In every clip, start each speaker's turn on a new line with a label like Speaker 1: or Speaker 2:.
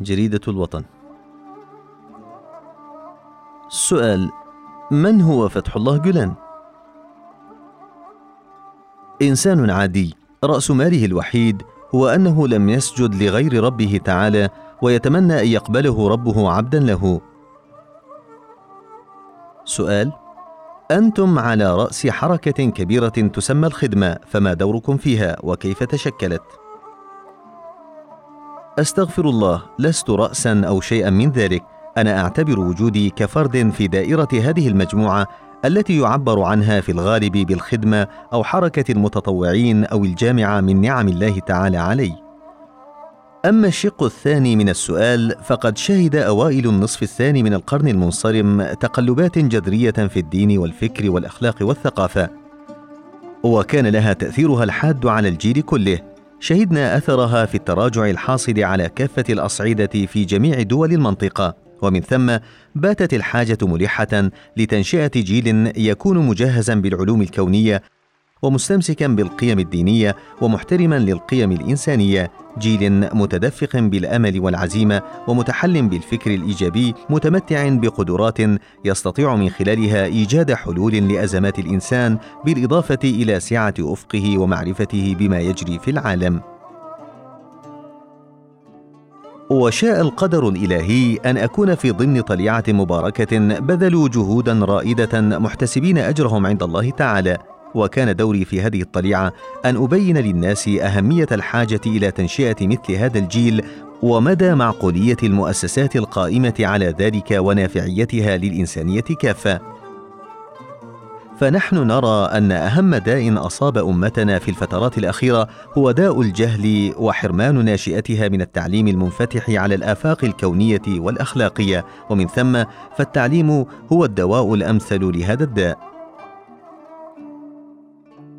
Speaker 1: جريدة الوطن السؤال من هو فتح الله جولان؟ إنسان عادي رأس ماله الوحيد هو أنه لم يسجد لغير ربه تعالى ويتمنى أن يقبله ربه عبدا له سؤال أنتم على رأس حركة كبيرة تسمى الخدمة فما دوركم فيها وكيف تشكلت؟ أستغفر الله لست رأسا أو شيئا من ذلك. أنا أعتبر وجودي كفرد في دائرة هذه المجموعة التي يعبر عنها في الغالب بالخدمة أو حركة المتطوعين أو الجامعة من نعم الله تعالى علي. أما الشق الثاني من السؤال فقد شهد أوائل النصف الثاني من القرن المنصرم تقلبات جذرية في الدين والفكر والأخلاق والثقافة وكان لها تأثيرها الحاد على الجيل كله. شهدنا أثرها في التراجع الحاصل على كافة الأصعدة في جميع دول المنطقة. ومن ثم باتت الحاجة ملحة لتنشئة جيل يكون مجهزا بالعلوم الكونية ومستمسكا بالقيم الدينية ومحترما للقيم الإنسانية جيل متدفق بالأمل والعزيمة ومتحل بالفكر الإيجابي متمتع بقدرات يستطيع من خلالها إيجاد حلول لأزمات الإنسان بالإضافة إلى سعة أفقه ومعرفته بما يجري في العالم. وشاء القدر الإلهي أن أكون في ضمن طليعة مباركة بذلوا جهودا رائدة محتسبين أجرهم عند الله تعالى. وكان دوري في هذه الطليعة أن أبين للناس أهمية الحاجة إلى تنشئة مثل هذا الجيل ومدى معقولية المؤسسات القائمة على ذلك ونافعيتها للإنسانية كافة. فنحن نرى أن أهم داء أصاب أمتنا في الفترات الأخيرة هو داء الجهل وحرمان ناشئتها من التعليم المنفتح على الآفاق الكونية والأخلاقية. ومن ثم فالتعليم هو الدواء الأمثل لهذا الداء.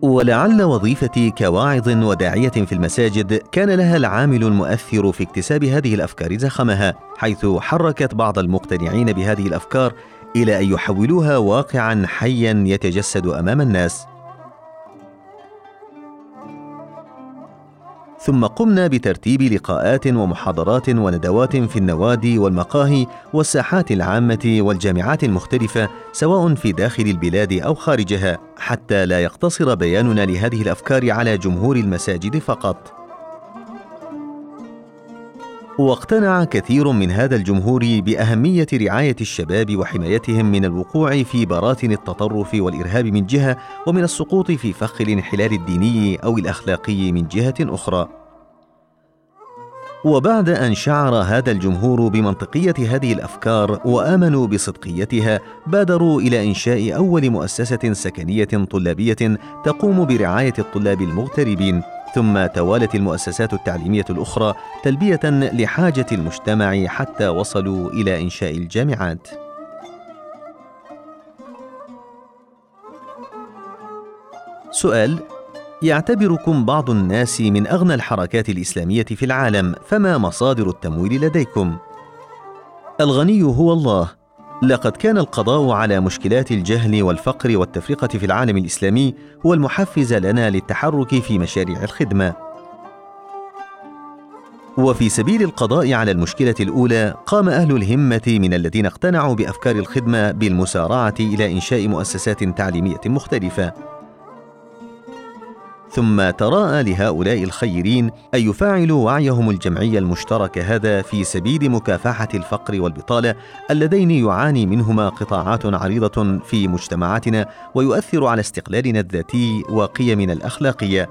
Speaker 1: ولعل وظيفتي كواعظ وداعية في المساجد كان لها العامل المؤثر في اكتساب هذه الأفكار زخمها حيث حركت بعض المقتنعين بهذه الأفكار إلى أن يحولوها واقعا حيا يتجسد أمام الناس. ثم قمنا بترتيب لقاءات ومحاضرات وندوات في النوادي والمقاهي والساحات العامة والجامعات المختلفة سواء في داخل البلاد أو خارجها حتى لا يقتصر بياننا لهذه الأفكار على جمهور المساجد فقط. واقتنع كثير من هذا الجمهور بأهمية رعاية الشباب وحمايتهم من الوقوع في براثن التطرف والإرهاب من جهة ومن السقوط في فخ الانحلال الديني أو الأخلاقي من جهة أخرى. وبعد أن شعر هذا الجمهور بمنطقية هذه الأفكار وآمنوا بصدقيتها بادروا إلى إنشاء أول مؤسسة سكنية طلابية تقوم برعاية الطلاب المغتربين ثم توالت المؤسسات التعليمية الأخرى تلبية لحاجة المجتمع حتى وصلوا إلى إنشاء الجامعات. سؤال يعتبركم بعض الناس من أغنى الحركات الإسلامية في العالم فما مصادر التمويل لديكم؟ الغني هو الله. لقد كان القضاء على مشكلات الجهل والفقر والتفرقة في العالم الإسلامي هو المحفز لنا للتحرك في مشاريع الخدمة. وفي سبيل القضاء على المشكلة الأولى قام أهل الهمة من الذين اقتنعوا بأفكار الخدمة بالمسارعة إلى إنشاء مؤسسات تعليمية مختلفة. ثم تراءى لهؤلاء الخيرين أن يفاعلوا وعيهم الجمعي المشترك هذا في سبيل مكافحة الفقر والبطالة اللذين يعاني منهما قطاعات عريضة في مجتمعاتنا ويؤثر على استقلالنا الذاتي وقيمنا الأخلاقية.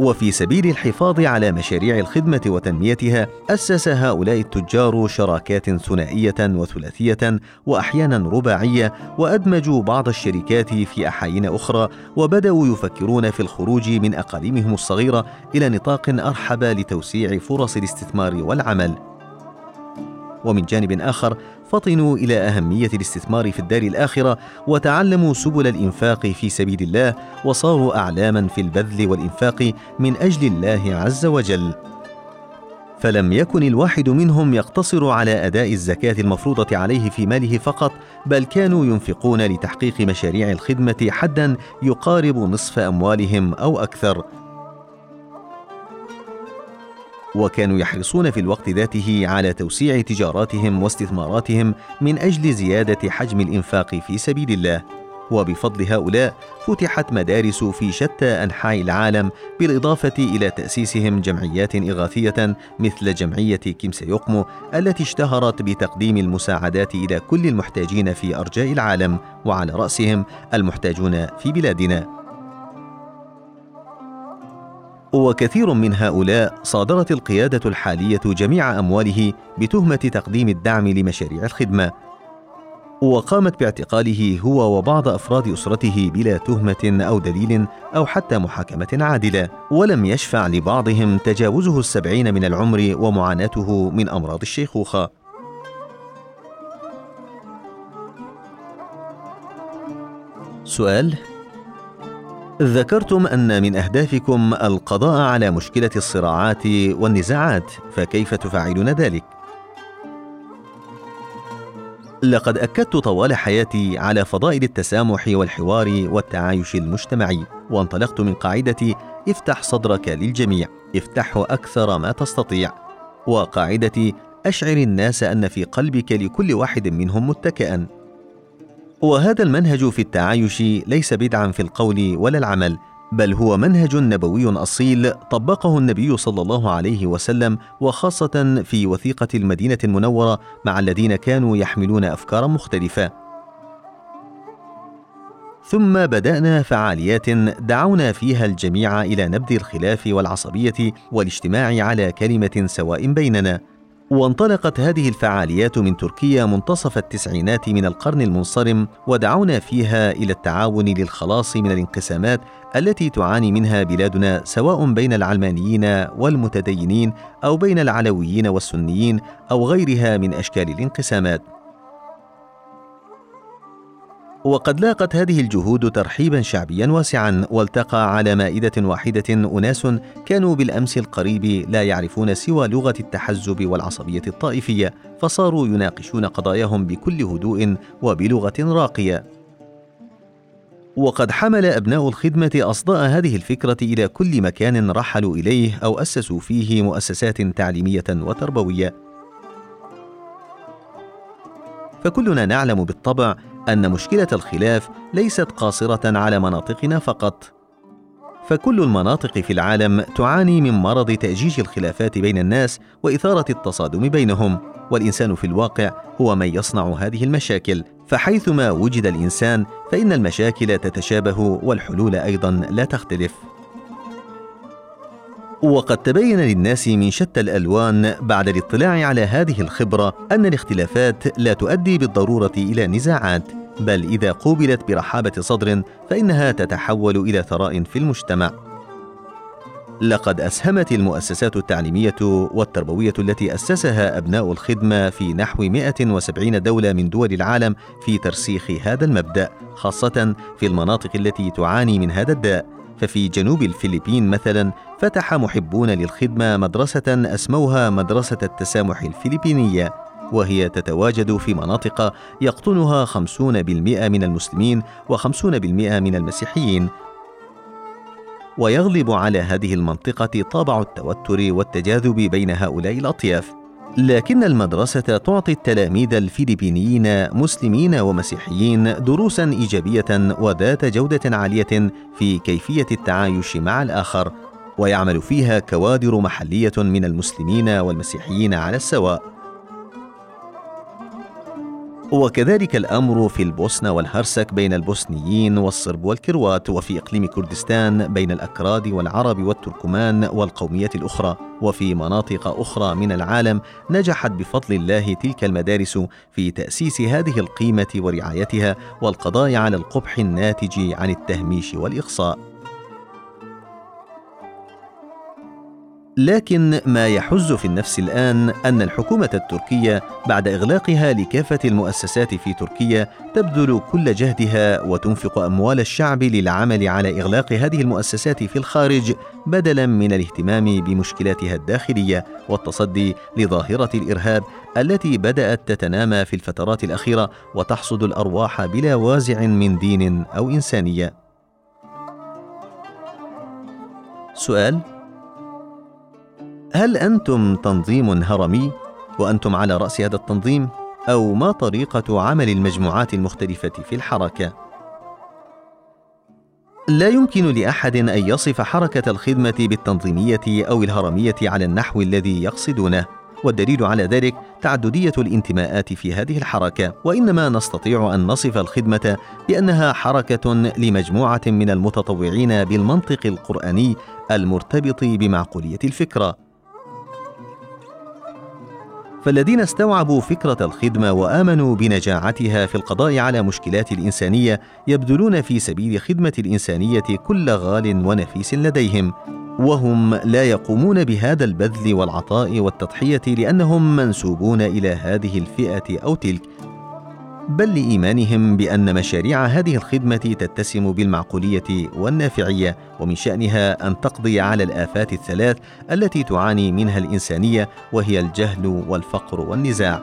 Speaker 1: وفي سبيل الحفاظ على مشاريع الخدمة وتنميتها أسس هؤلاء التجار شراكات ثنائية وثلاثية وأحيانا رباعية وأدمجوا بعض الشركات في أحايين أخرى وبدأوا يفكرون في الخروج من أقاليمهم الصغيرة إلى نطاق أرحب لتوسيع فرص الاستثمار والعمل. ومن جانب آخر فطنوا إلى أهمية الاستثمار في الدار الآخرة وتعلموا سبل الإنفاق في سبيل الله وصاروا أعلاما في البذل والإنفاق من أجل الله عز وجل. فلم يكن الواحد منهم يقتصر على أداء الزكاة المفروضة عليه في ماله فقط بل كانوا ينفقون لتحقيق مشاريع الخدمة حدا يقارب نصف أموالهم أو أكثر. وكانوا يحرصون في الوقت ذاته على توسيع تجاراتهم واستثماراتهم من أجل زيادة حجم الإنفاق في سبيل الله. وبفضل هؤلاء فتحت مدارس في شتى أنحاء العالم بالإضافة إلى تأسيسهم جمعيات إغاثية مثل جمعية كيمسيوقمو التي اشتهرت بتقديم المساعدات إلى كل المحتاجين في أرجاء العالم وعلى رأسهم المحتاجون في بلادنا. وكثير من هؤلاء صادرت القيادة الحالية جميع أمواله بتهمة تقديم الدعم لمشاريع الخدمة. وقامت باعتقاله هو وبعض أفراد أسرته بلا تهمة أو دليل أو حتى محاكمة عادلة ولم يشفع لبعضهم تجاوزه السبعين من العمر ومعاناته من أمراض الشيخوخة. سؤال ذكرتم أن من أهدافكم القضاء على مشكلة الصراعات والنزاعات فكيف تفعلون ذلك؟ لقد أكدت طوال حياتي على فضائل التسامح والحوار والتعايش المجتمعي وانطلقت من قاعدة افتح صدرك للجميع افتحه أكثر ما تستطيع وقاعده أشعر الناس أن في قلبك لكل واحد منهم متكئا وهذا المنهج في التعايش ليس بدعا في القول ولا العمل بل هو منهج نبوي أصيل طبقه النبي صلى الله عليه وسلم وخاصة في وثيقة المدينة المنورة مع الذين كانوا يحملون افكارا مختلفة. ثم بدأنا فعاليات دعونا فيها الجميع إلى نبذ الخلاف والعصبية والاجتماع على كلمة سواء بيننا. وانطلقت هذه الفعاليات من تركيا منتصف التسعينات من القرن المنصرم ودعونا فيها إلى التعاون للخلاص من الانقسامات التي تعاني منها بلادنا سواء بين العلمانيين والمتدينين أو بين العلويين والسنيين أو غيرها من أشكال الانقسامات. وقد لاقت هذه الجهود ترحيبا شعبيا واسعا والتقى على مائدة واحدة أناس كانوا بالأمس القريب لا يعرفون سوى لغة التحزب والعصبية الطائفية فصاروا يناقشون قضاياهم بكل هدوء وبلغة راقية. وقد حمل أبناء الخدمة أصداء هذه الفكرة إلى كل مكان رحلوا إليه أو أسسوا فيه مؤسسات تعليمية وتربوية. فكلنا نعلم بالطبع أن مشكلة الخلاف ليست قاصرة على مناطقنا فقط. فكل المناطق في العالم تعاني من مرض تأجيج الخلافات بين الناس وإثارة التصادم بينهم والإنسان في الواقع هو من يصنع هذه المشاكل. فحيثما وجد الإنسان فإن المشاكل تتشابه والحلول أيضا لا تختلف. وقد تبين للناس من شتى الألوان بعد الاطلاع على هذه الخبرة أن الاختلافات لا تؤدي بالضرورة إلى نزاعات. بل إذا قوبلت برحابة صدر فإنها تتحول إلى ثراء في المجتمع. لقد أسهمت المؤسسات التعليمية والتربوية التي أسسها أبناء الخدمة في نحو 170 دولة من دول العالم في ترسيخ هذا المبدأ خاصة في المناطق التي تعاني من هذا الداء. ففي جنوب الفلبين مثلا فتح محبون للخدمة مدرسة أسموها مدرسة التسامح الفلبينية. وهي تتواجد في مناطق يقطنها خمسون بالمئة من المسلمين وخمسون بالمئة من المسيحيين. ويغلب على هذه المنطقة طابع التوتر والتجاذب بين هؤلاء الأطياف. لكن المدرسة تعطي التلاميذ الفلبينيين مسلمين ومسيحيين دروسا إيجابية وذات جودة عالية في كيفية التعايش مع الآخر ويعمل فيها كوادر محلية من المسلمين والمسيحيين على السواء. وكذلك الأمر في البوسنة والهرسك بين البوسنيين والصرب والكروات وفي إقليم كردستان بين الأكراد والعرب والتركمان والقوميات الأخرى. وفي مناطق أخرى من العالم نجحت بفضل الله تلك المدارس في تأسيس هذه القيمة ورعايتها والقضاء على القبح الناتج عن التهميش والإقصاء. لكن ما يحز في النفس الآن أن الحكومة التركية بعد إغلاقها لكافة المؤسسات في تركيا تبذل كل جهدها وتنفق أموال الشعب للعمل على إغلاق هذه المؤسسات في الخارج بدلا من الاهتمام بمشكلاتها الداخلية والتصدي لظاهرة الإرهاب التي بدأت تتنامى في الفترات الأخيرة وتحصد الأرواح بلا وازع من دين أو إنسانية. سؤال هل أنتم تنظيم هرمي؟ وأنتم على رأس هذا التنظيم؟ أو ما طريقة عمل المجموعات المختلفة في الحركة؟ لا يمكن لأحد أن يصف حركة الخدمة بالتنظيمية أو الهرمية على النحو الذي يقصدونه والدليل على ذلك تعددية الانتماءات في هذه الحركة. وإنما نستطيع أن نصف الخدمة بأنها حركة لمجموعة من المتطوعين بالمنطق القرآني المرتبط بمعقولية الفكرة. فالذين استوعبوا فكرة الخدمة وآمنوا بنجاعتها في القضاء على مشكلات الإنسانية يبذلون في سبيل خدمة الإنسانية كل غال ونفيس لديهم وهم لا يقومون بهذا البذل والعطاء والتضحية لأنهم منسوبون إلى هذه الفئة أو تلك بل لإيمانهم بأن مشاريع هذه الخدمة تتسم بالمعقولية والنافعية ومن شأنها أن تقضي على الآفات الثلاث التي تعاني منها الإنسانية وهي الجهل والفقر والنزاع.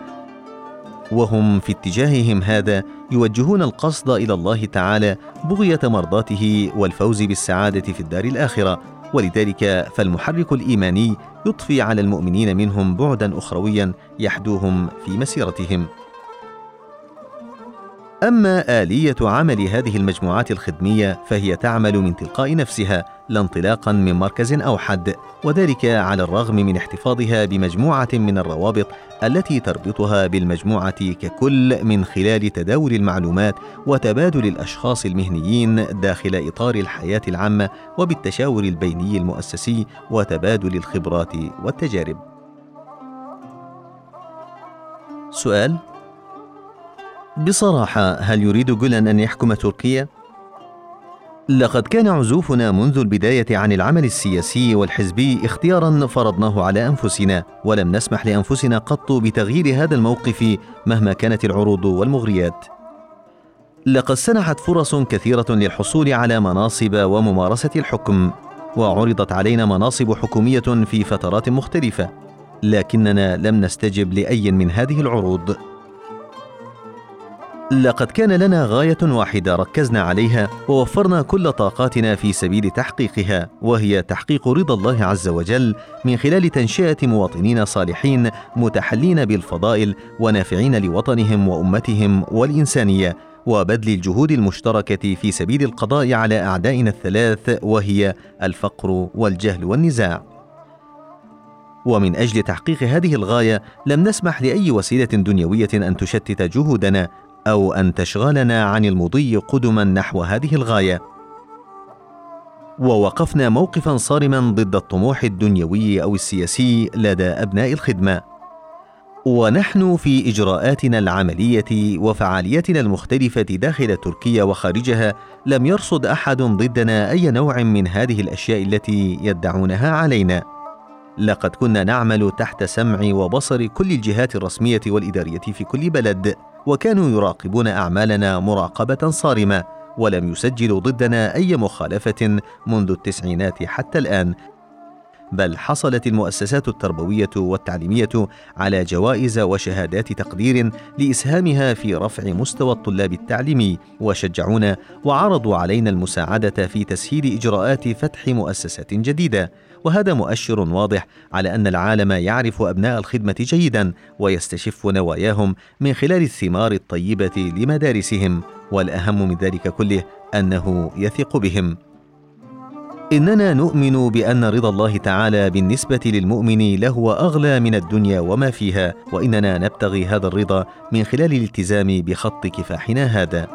Speaker 1: وهم في اتجاههم هذا يوجهون القصد إلى الله تعالى بغية مرضاته والفوز بالسعادة في الدار الآخرة. ولذلك فالمحرك الإيماني يضفي على المؤمنين منهم بعدا أخرويا يحدوهم في مسيرتهم. أما آلية عمل هذه المجموعات الخدمية فهي تعمل من تلقاء نفسها لا انطلاقا من مركز اوحد وذلك على الرغم من احتفاظها بمجموعة من الروابط التي تربطها بالمجموعة ككل من خلال تداول المعلومات وتبادل الأشخاص المهنيين داخل إطار الحياة العامة وبالتشاور البيني المؤسسي وتبادل الخبرات والتجارب. سؤال بصراحة هل يريد جولان أن يحكم تركيا؟ لقد كان عزوفنا منذ البداية عن العمل السياسي والحزبي اختيارا فرضناه على أنفسنا ولم نسمح لأنفسنا قط بتغيير هذا الموقف مهما كانت العروض والمغريات لقد سنحت فرص كثيرة للحصول على مناصب وممارسة الحكم وعرضت علينا مناصب حكومية في فترات مختلفة لكننا لم نستجب لأي من هذه العروض لقد كان لنا غاية واحدة ركزنا عليها ووفرنا كل طاقاتنا في سبيل تحقيقها وهي تحقيق رضا الله عز وجل من خلال تنشئة مواطنين صالحين متحلين بالفضائل ونافعين لوطنهم وأمتهم والإنسانية وبذل الجهود المشتركة في سبيل القضاء على أعدائنا الثلاث وهي الفقر والجهل والنزاع. ومن أجل تحقيق هذه الغاية لم نسمح لأي وسيلة دنيوية أن تشتت جهودنا أو أن تشغلنا عن المضي قدما نحو هذه الغاية. ووقفنا موقفا صارما ضد الطموح الدنيوي أو السياسي لدى أبناء الخدمة. ونحن في إجراءاتنا العملية وفعالياتنا المختلفة داخل تركيا وخارجها لم يرصد أحد ضدنا أي نوع من هذه الأشياء التي يدعونها علينا. لقد كنا نعمل تحت سمع وبصر كل الجهات الرسمية والإدارية في كل بلد. وكانوا يراقبون أعمالنا مراقبة صارمة ولم يسجلوا ضدنا أي مخالفة منذ التسعينات حتى الآن. بل حصلت المؤسسات التربوية والتعليمية على جوائز وشهادات تقدير لإسهامها في رفع مستوى الطلاب التعليمي وشجعونا وعرضوا علينا المساعدة في تسهيل إجراءات فتح مؤسسات جديدة. وهذا مؤشر واضح على أن العالم يعرف أبناء الخدمة جيدا ويستشف نواياهم من خلال الثمار الطيبة لمدارسهم والأهم من ذلك كله أنه يثق بهم. إننا نؤمن بأن رضا الله تعالى بالنسبة للمؤمن لهو أغلى من الدنيا وما فيها وإننا نبتغي هذا الرضا من خلال الالتزام بخط كفاحنا هذا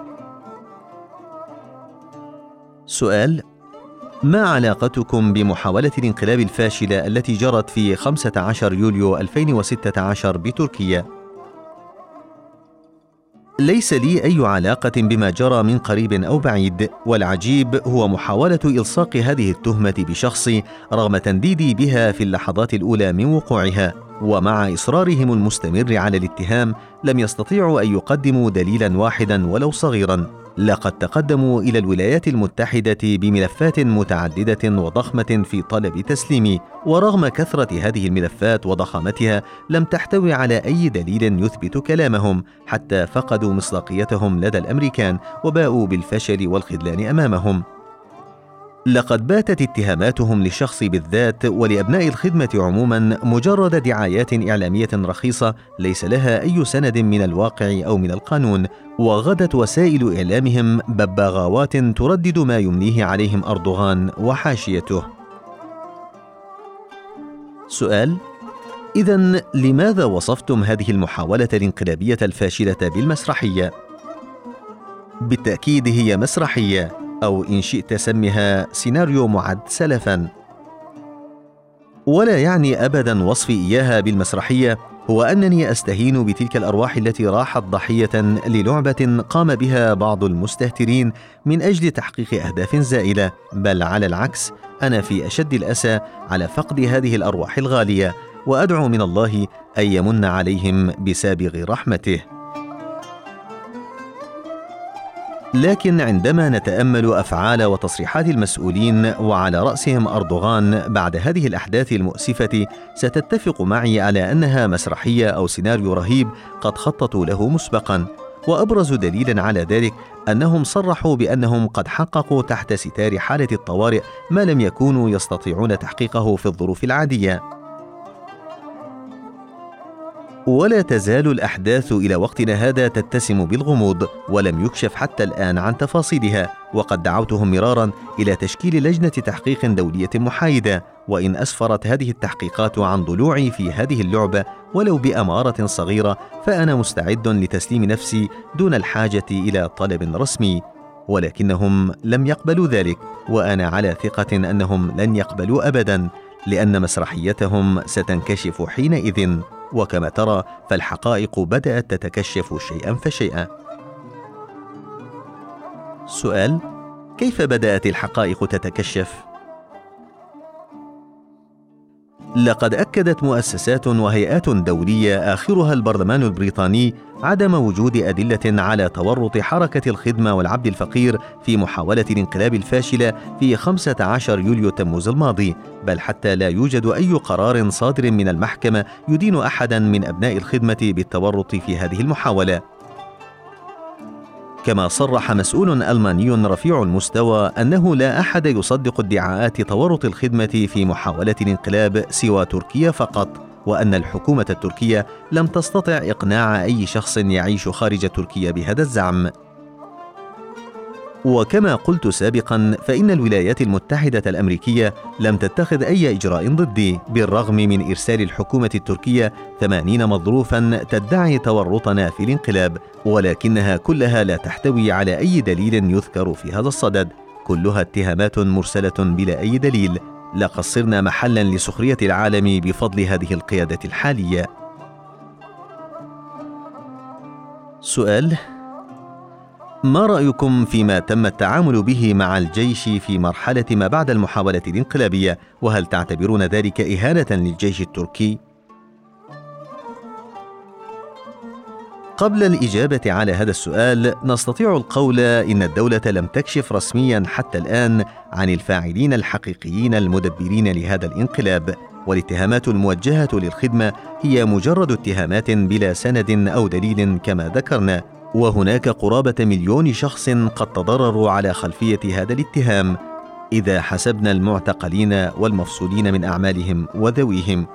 Speaker 1: سؤال ما علاقتكم بمحاولة الانقلاب الفاشلة التي جرت في 15 يوليو 2016 بتركيا؟ ليس لي أي علاقة بما جرى من قريب أو بعيد، والعجيب هو محاولة إلصاق هذه التهمة بشخصي رغم تنديدي بها في اللحظات الأولى من وقوعها، ومع إصرارهم المستمر على الاتهام لم يستطيعوا أن يقدموا دليلا واحدا ولو صغيرا، لقد تقدموا إلى الولايات المتحدة بملفات متعددة وضخمة في طلب تسليمي ورغم كثرة هذه الملفات وضخامتها لم تحتوي على أي دليل يثبت كلامهم حتى فقدوا مصداقيتهم لدى الأمريكان وباءوا بالفشل والخذلان أمامهم. لقد باتت اتهاماتهم للشخص بالذات ولأبناء الخدمة عموما مجرد دعايات إعلامية رخيصة ليس لها أي سند من الواقع أو من القانون وغدت وسائل إعلامهم بباغاوات تردد ما يمليه عليهم أردوغان وحاشيته. سؤال اذا لماذا وصفتم هذه المحاولة الانقلابية الفاشلة بالمسرحية؟ بالتأكيد هي مسرحية. أو إن شئت سمها سيناريو معد سلفا. ولا يعني ابدا وصفي إياها بالمسرحية هو أنني أستهين بتلك الأرواح التي راحت ضحية للعبة قام بها بعض المستهترين من أجل تحقيق أهداف زائلة بل على العكس أنا في أشد الأسى على فقد هذه الأرواح الغالية وأدعو من الله أن يمن عليهم بسابغ رحمته. لكن عندما نتأمل أفعال وتصريحات المسؤولين وعلى رأسهم أردوغان بعد هذه الأحداث المؤسفة ستتفق معي على أنها مسرحية أو سيناريو رهيب قد خططوا له مسبقا. وأبرز دليل على ذلك أنهم صرحوا بأنهم قد حققوا تحت ستار حالة الطوارئ ما لم يكونوا يستطيعون تحقيقه في الظروف العادية. ولا تزال الأحداث إلى وقتنا هذا تتسم بالغموض ولم يكشف حتى الآن عن تفاصيلها وقد دعوتهم مرارا إلى تشكيل لجنة تحقيق دولية محايدة وإن أسفرت هذه التحقيقات عن ضلوعي في هذه اللعبة ولو بأمارة صغيرة فأنا مستعد لتسليم نفسي دون الحاجة إلى طلب رسمي. ولكنهم لم يقبلوا ذلك وأنا على ثقة أنهم لن يقبلوا ابدا لأن مسرحيتهم ستنكشف حينئذ. وكما ترى فالحقائق بدأت تتكشف شيئا فشيئا. سؤال كيف بدأت الحقائق تتكشف؟ لقد أكدت مؤسسات وهيئات دولية آخرها البرلمان البريطاني عدم وجود أدلة على تورط حركة الخدمة والعبد الفقير في محاولة الانقلاب الفاشلة في 15 يوليو تموز الماضي بل حتى لا يوجد أي قرار صادر من المحكمة يدين أحدا من أبناء الخدمة بالتورط في هذه المحاولة. كما صرح مسؤول ألماني رفيع المستوى أنه لا أحد يصدق ادعاءات تورط الخدمة في محاولة الانقلاب سوى تركيا فقط وأن الحكومة التركية لم تستطع إقناع أي شخص يعيش خارج تركيا بهذا الزعم. وكما قلت سابقا فإن الولايات المتحدة الأمريكية لم تتخذ أي إجراء ضدي بالرغم من إرسال الحكومة التركية ثمانين مظروفا تدعي تورطنا في الانقلاب ولكنها كلها لا تحتوي على أي دليل يذكر في هذا الصدد. كلها اتهامات مرسلة بلا أي دليل. لقد صرنا محلا لسخرية العالم بفضل هذه القيادة الحالية. سؤال ما رأيكم فيما تم التعامل به مع الجيش في مرحلة ما بعد المحاولة الانقلابية؟ وهل تعتبرون ذلك إهانة للجيش التركي؟ قبل الإجابة على هذا السؤال نستطيع القول إن الدولة لم تكشف رسميا حتى الآن عن الفاعلين الحقيقيين المدبرين لهذا الانقلاب. والاتهامات الموجهة للخدمة هي مجرد اتهامات بلا سند أو دليل كما ذكرنا. وهناك قرابة مليون شخص قد تضرروا على خلفية هذا الاتهام إذا حسبنا المعتقلين والمفصولين من أعمالهم وذويهم.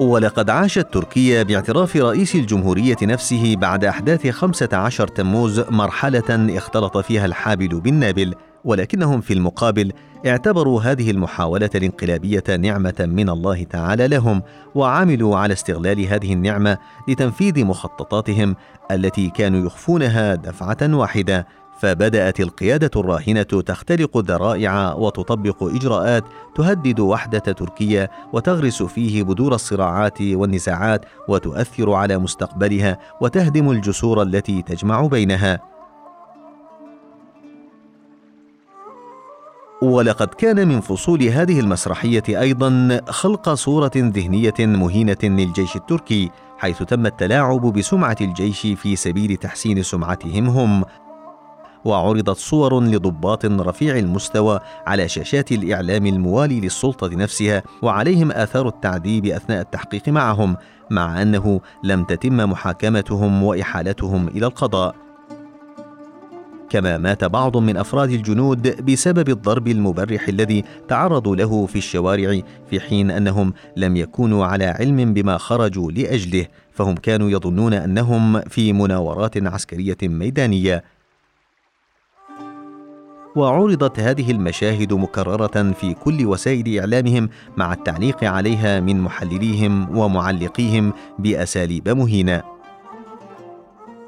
Speaker 1: ولقد عاشت تركيا باعتراف رئيس الجمهورية نفسه بعد أحداث 15 تموز مرحلة اختلط فيها الحابل بالنابل ولكنهم في المقابل اعتبروا هذه المحاولة الانقلابية نعمة من الله تعالى لهم وعملوا على استغلال هذه النعمة لتنفيذ مخططاتهم التي كانوا يخفونها دفعة واحدة. فبدأت القيادة الراهنة تخترق الذرائع وتطبق إجراءات تهدد وحدة تركيا وتغرس فيه بذور الصراعات والنزاعات وتؤثر على مستقبلها وتهدم الجسور التي تجمع بينها. ولقد كان من فصول هذه المسرحية أيضا خلق صورة ذهنية مهينة للجيش التركي حيث تم التلاعب بسمعة الجيش في سبيل تحسين سمعتهم هم. وعرضت صور لضباط رفيع المستوى على شاشات الإعلام الموالي للسلطة نفسها وعليهم آثار التعذيب أثناء التحقيق معهم مع أنه لم تتم محاكمتهم وإحالتهم إلى القضاء. كما مات بعض من أفراد الجنود بسبب الضرب المبرح الذي تعرضوا له في الشوارع في حين أنهم لم يكونوا على علم بما خرجوا لأجله فهم كانوا يظنون أنهم في مناورات عسكرية ميدانية. وعرضت هذه المشاهد مكررة في كل وسائل إعلامهم مع التعليق عليها من محلليهم ومعلقيهم بأساليب مهينة.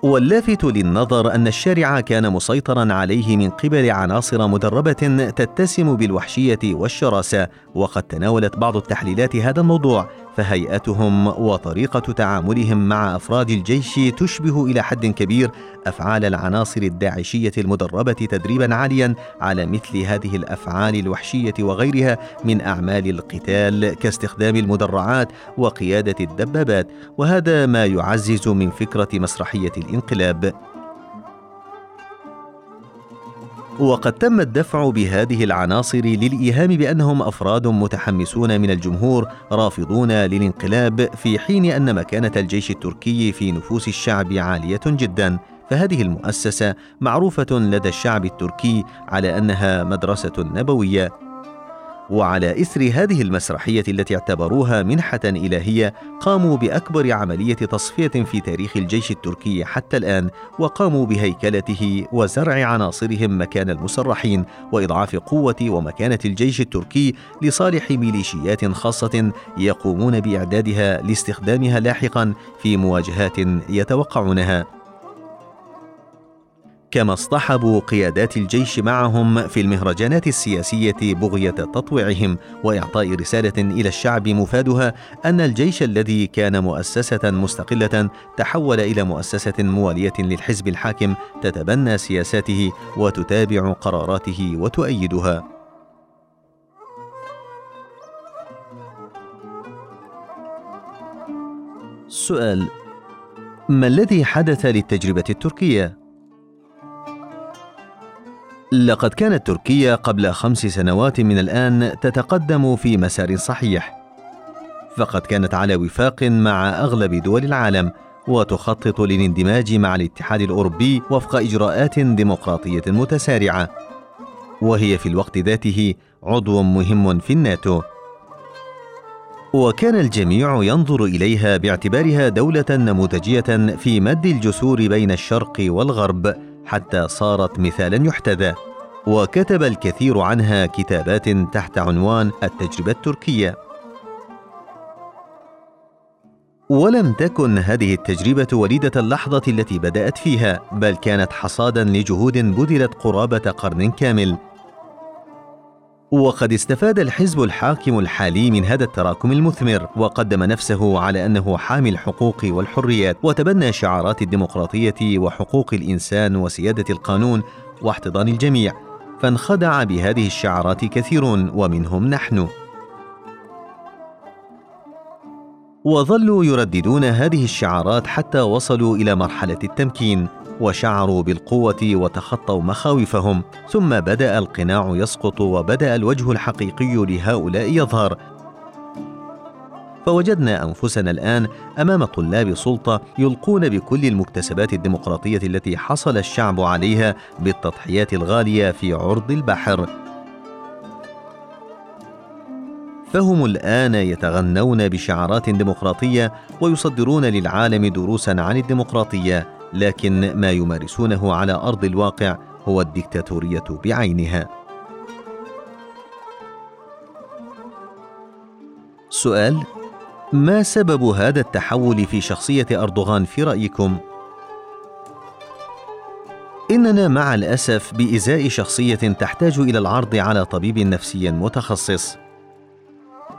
Speaker 1: واللافت للنظر أن الشارع كان مسيطرا عليه من قبل عناصر مدربة تتسم بالوحشية والشراسة وقد تناولت بعض التحليلات هذا الموضوع فهيئتهم وطريقة تعاملهم مع أفراد الجيش تشبه إلى حد كبير أفعال العناصر الداعشية المدربة تدريبا عاليا على مثل هذه الأفعال الوحشية وغيرها من أعمال القتال كاستخدام المدرعات وقيادة الدبابات وهذا ما يعزز من فكرة مسرحية الانقلاب. وقد تم الدفع بهذه العناصر للإيهام بأنهم أفراد متحمسون من الجمهور رافضون للانقلاب في حين أن مكانة الجيش التركي في نفوس الشعب عالية جدا. فهذه المؤسسة معروفة لدى الشعب التركي على أنها مدرسة نبوية وعلى اثر هذه المسرحية التي اعتبروها منحة إلهية قاموا بأكبر عملية تصفية في تاريخ الجيش التركي حتى الآن وقاموا بهيكلته وزرع عناصرهم مكان المسرحين وإضعاف قوة ومكانة الجيش التركي لصالح ميليشيات خاصة يقومون بإعدادها لاستخدامها لاحقا في مواجهات يتوقعونها. كما اصطحبوا قيادات الجيش معهم في المهرجانات السياسية بغية تطويعهم وإعطاء رسالة إلى الشعب مفادها أن الجيش الذي كان مؤسسة مستقلة تحول إلى مؤسسة موالية للحزب الحاكم تتبنى سياساته وتتابع قراراته وتؤيدها. سؤال ما الذي حدث للتجربة التركية؟ لقد كانت تركيا قبل خمس سنوات من الآن تتقدم في مسار صحيح. فقد كانت على وفاق مع أغلب دول العالم وتخطط للاندماج مع الاتحاد الأوروبي وفق إجراءات ديمقراطية متسارعة. وهي في الوقت ذاته عضو مهم في الناتو. وكان الجميع ينظر إليها باعتبارها دولة نموذجية في مد الجسور بين الشرق والغرب حتى صارت مثالا يحتذى. وكتب الكثير عنها كتابات تحت عنوان التجربة التركية. ولم تكن هذه التجربة وليدة اللحظة التي بدأت فيها بل كانت حصادا لجهود بذلت قرابة قرن كامل. وقد استفاد الحزب الحاكم الحالي من هذا التراكم المثمر وقدم نفسه على أنه حامي الحقوق والحريات وتبنى شعارات الديمقراطية وحقوق الإنسان وسيادة القانون واحتضان الجميع. فانخدع بهذه الشعارات كثيرون ومنهم نحن. وظلوا يرددون هذه الشعارات حتى وصلوا إلى مرحلة التمكين. وشعروا بالقوة وتخطوا مخاوفهم ثم بدأ القناع يسقط وبدأ الوجه الحقيقي لهؤلاء يظهر. فوجدنا أنفسنا الآن أمام طلاب سلطة يلقون بكل المكتسبات الديمقراطية التي حصل الشعب عليها بالتضحيات الغالية في عرض البحر. فهم الآن يتغنون بشعارات ديمقراطية ويصدرون للعالم دروسا عن الديمقراطية. لكن ما يمارسونه على أرض الواقع هو الديكتاتورية بعينها. سؤال ما سبب هذا التحول في شخصية أردوغان في رأيكم؟ إننا مع الأسف بإزاء شخصية تحتاج إلى العرض على طبيب نفسي متخصص.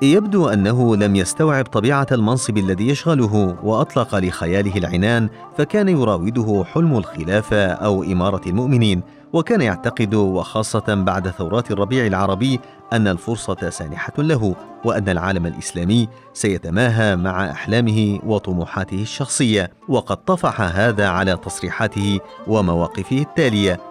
Speaker 1: يبدو أنه لم يستوعب طبيعة المنصب الذي يشغله وأطلق لخياله العنان فكان يراوده حلم الخلافة أو إمارة المؤمنين وكان يعتقد وخاصة بعد ثورات الربيع العربي أن الفرصة سانحة له وأن العالم الإسلامي سيتماهى مع أحلامه وطموحاته الشخصية وقد طفح هذا على تصريحاته ومواقفه التالية.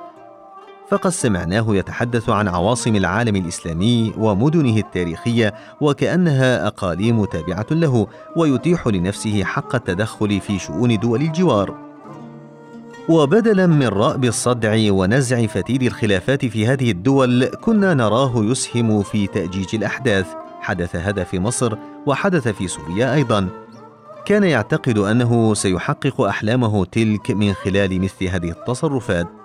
Speaker 1: فقد سمعناه يتحدث عن عواصم العالم الإسلامي ومدنه التاريخية وكأنها أقاليم تابعة له ويتيح لنفسه حق التدخل في شؤون دول الجوار. وبدلا من رأب الصدع ونزع فتيل الخلافات في هذه الدول كنا نراه يسهم في تأجيج الأحداث. حدث هذا في مصر وحدث في سوريا أيضا. كان يعتقد أنه سيحقق أحلامه تلك من خلال مثل هذه التصرفات.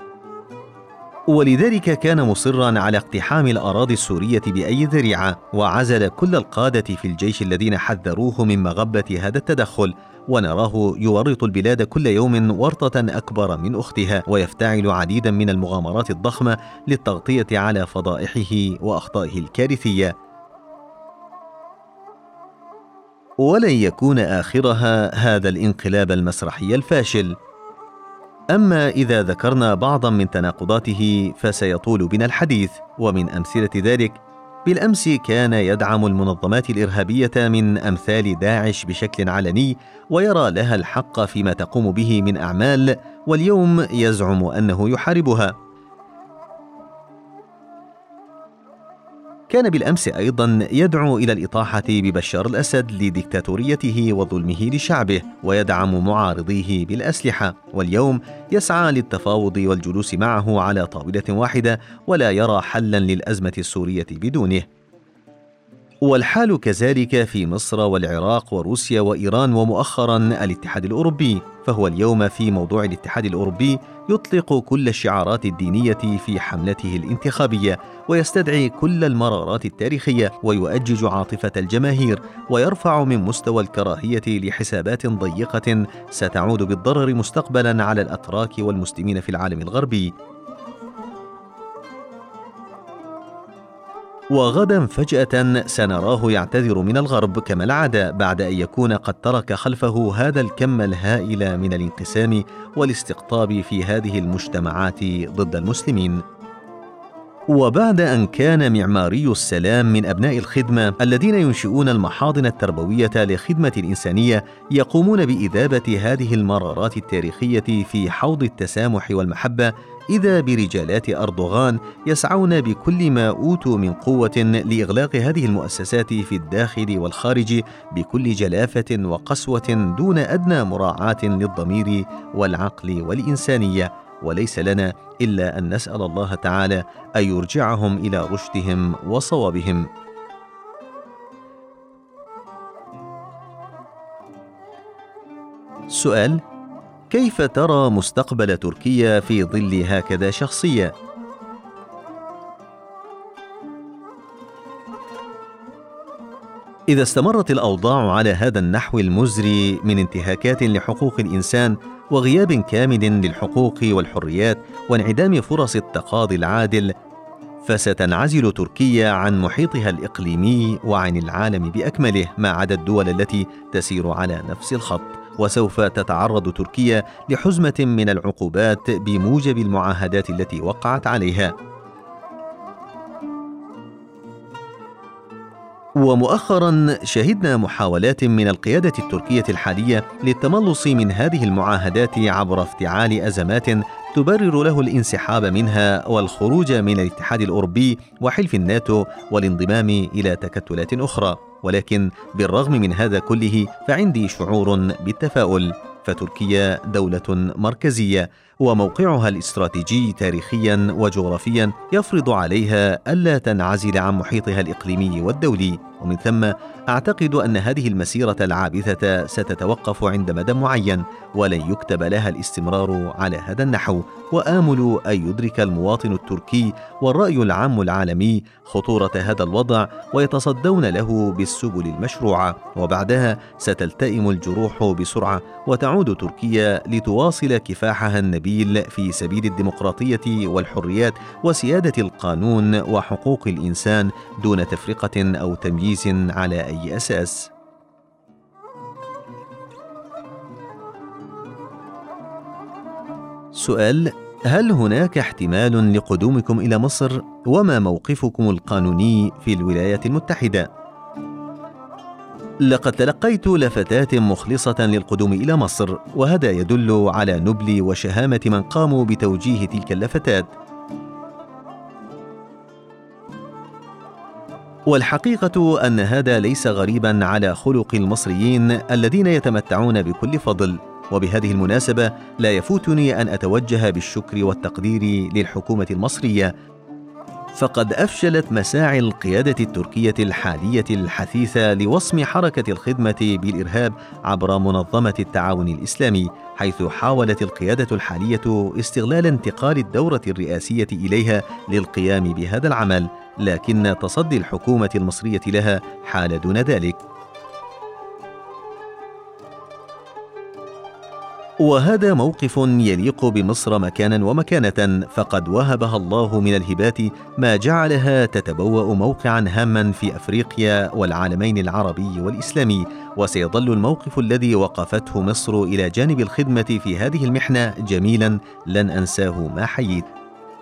Speaker 1: ولذلك كان مصرا على اقتحام الأراضي السورية بأي ذريعة وعزل كل القادة في الجيش الذين حذروه من مغبة هذا التدخل ونراه يورط البلاد كل يوم ورطة أكبر من أختها ويفتعل عديدا من المغامرات الضخمة للتغطية على فضائحه وأخطائه الكارثية. ولن يكون آخرها هذا الانقلاب المسرحي الفاشل. أما إذا ذكرنا بعضا من تناقضاته فسيطول بنا الحديث ومن أمثلة ذلك بالأمس كان يدعم المنظمات الإرهابية من أمثال داعش بشكل علني ويرى لها الحق فيما تقوم به من أعمال واليوم يزعم أنه يحاربها. كان بالأمس أيضا يدعو إلى الإطاحة ببشار الأسد لديكتاتوريته وظلمه لشعبه ويدعم معارضيه بالأسلحة واليوم يسعى للتفاوض والجلوس معه على طاولة واحدة ولا يرى حلا للأزمة السورية بدونه. والحال كذلك في مصر والعراق وروسيا وإيران ومؤخرا الاتحاد الأوروبي فهو اليوم في موضوع الاتحاد الأوروبي يطلق كل الشعارات الدينية في حملته الانتخابية ويستدعي كل المرارات التاريخية ويؤجج عاطفة الجماهير ويرفع من مستوى الكراهية لحسابات ضيقة ستعود بالضرر مستقبلا على الأتراك والمسلمين في العالم الغربي. وغدا فجأة سنراه يعتذر من الغرب كما العادة بعد أن يكون قد ترك خلفه هذا الكم الهائل من الانقسام والاستقطاب في هذه المجتمعات ضد المسلمين. وبعد أن كان معماري السلام من أبناء الخدمة الذين ينشئون المحاضن التربوية لخدمة الإنسانية يقومون بإذابة هذه المرارات التاريخية في حوض التسامح والمحبة إذا برجالات أردوغان يسعون بكل ما أوتوا من قوة لإغلاق هذه المؤسسات في الداخل والخارج بكل جلافة وقسوة دون أدنى مراعاة للضمير والعقل والإنسانية. وليس لنا إلا أن نسأل الله تعالى أن يرجعهم إلى رشدهم وصوابهم. سؤال كيف ترى مستقبل تركيا في ظل هكذا شخصية؟ إذا استمرت الأوضاع على هذا النحو المزري من انتهاكات لحقوق الإنسان وغياب كامل للحقوق والحريات وانعدام فرص التقاضي العادل فستنعزل تركيا عن محيطها الإقليمي وعن العالم بأكمله ما عدا الدول التي تسير على نفس الخط. وسوف تتعرض تركيا لحزمة من العقوبات بموجب المعاهدات التي وقعت عليها. ومؤخرا شهدنا محاولات من القيادة التركية الحالية للتملص من هذه المعاهدات عبر افتعال أزمات تبرر له الانسحاب منها والخروج من الاتحاد الأوروبي وحلف الناتو والانضمام إلى تكتلات أخرى. ولكن بالرغم من هذا كله فعندي شعور بالتفاؤل. فتركيا دولة مركزية وموقعها الاستراتيجي تاريخيا وجغرافيا يفرض عليها ألا تنعزل عن محيطها الإقليمي والدولي. ومن ثم أعتقد أن هذه المسيرة العابثة ستتوقف عند مدى معين ولن يكتب لها الاستمرار على هذا النحو. وآمل أن يدرك المواطن التركي والرأي العام العالمي خطورة هذا الوضع ويتصدون له بالسبل المشروعة. وبعدها ستلتئم الجروح بسرعة وتعود تركيا لتواصل كفاحها النبيل في سبيل الديمقراطية والحريات وسيادة القانون وحقوق الإنسان دون تفرقة أو تمييز على أي أساس. سؤال هل هناك احتمال لقدومكم إلى مصر؟ وما موقفكم القانوني في الولايات المتحدة؟ لقد تلقيت لفتات مخلصة للقدوم إلى مصر وهذا يدل على نبل وشهامة من قاموا بتوجيه تلك اللفتات والحقيقة أن هذا ليس غريبا على خلق المصريين الذين يتمتعون بكل فضل وبهذه المناسبة لا يفوتني أن أتوجه بالشكر والتقدير للحكومة المصرية فقد أفشلت مساعي القيادة التركية الحالية الحثيثة لوصم حركة الخدمة بالإرهاب عبر منظمة التعاون الإسلامي، حيث حاولت القيادة الحالية استغلال انتقال الدورة الرئاسية إليها للقيام بهذا العمل، لكن تصدي الحكومة المصرية لها حال دون ذلك. وهذا موقف يليق بمصر مكانا ومكانة فقد وهبها الله من الهبات ما جعلها تتبوأ موقعا هاما في أفريقيا والعالمين العربي والإسلامي. وسيظل الموقف الذي وقفته مصر إلى جانب الخدمة في هذه المحنة جميلا لن أنساه ما حييت.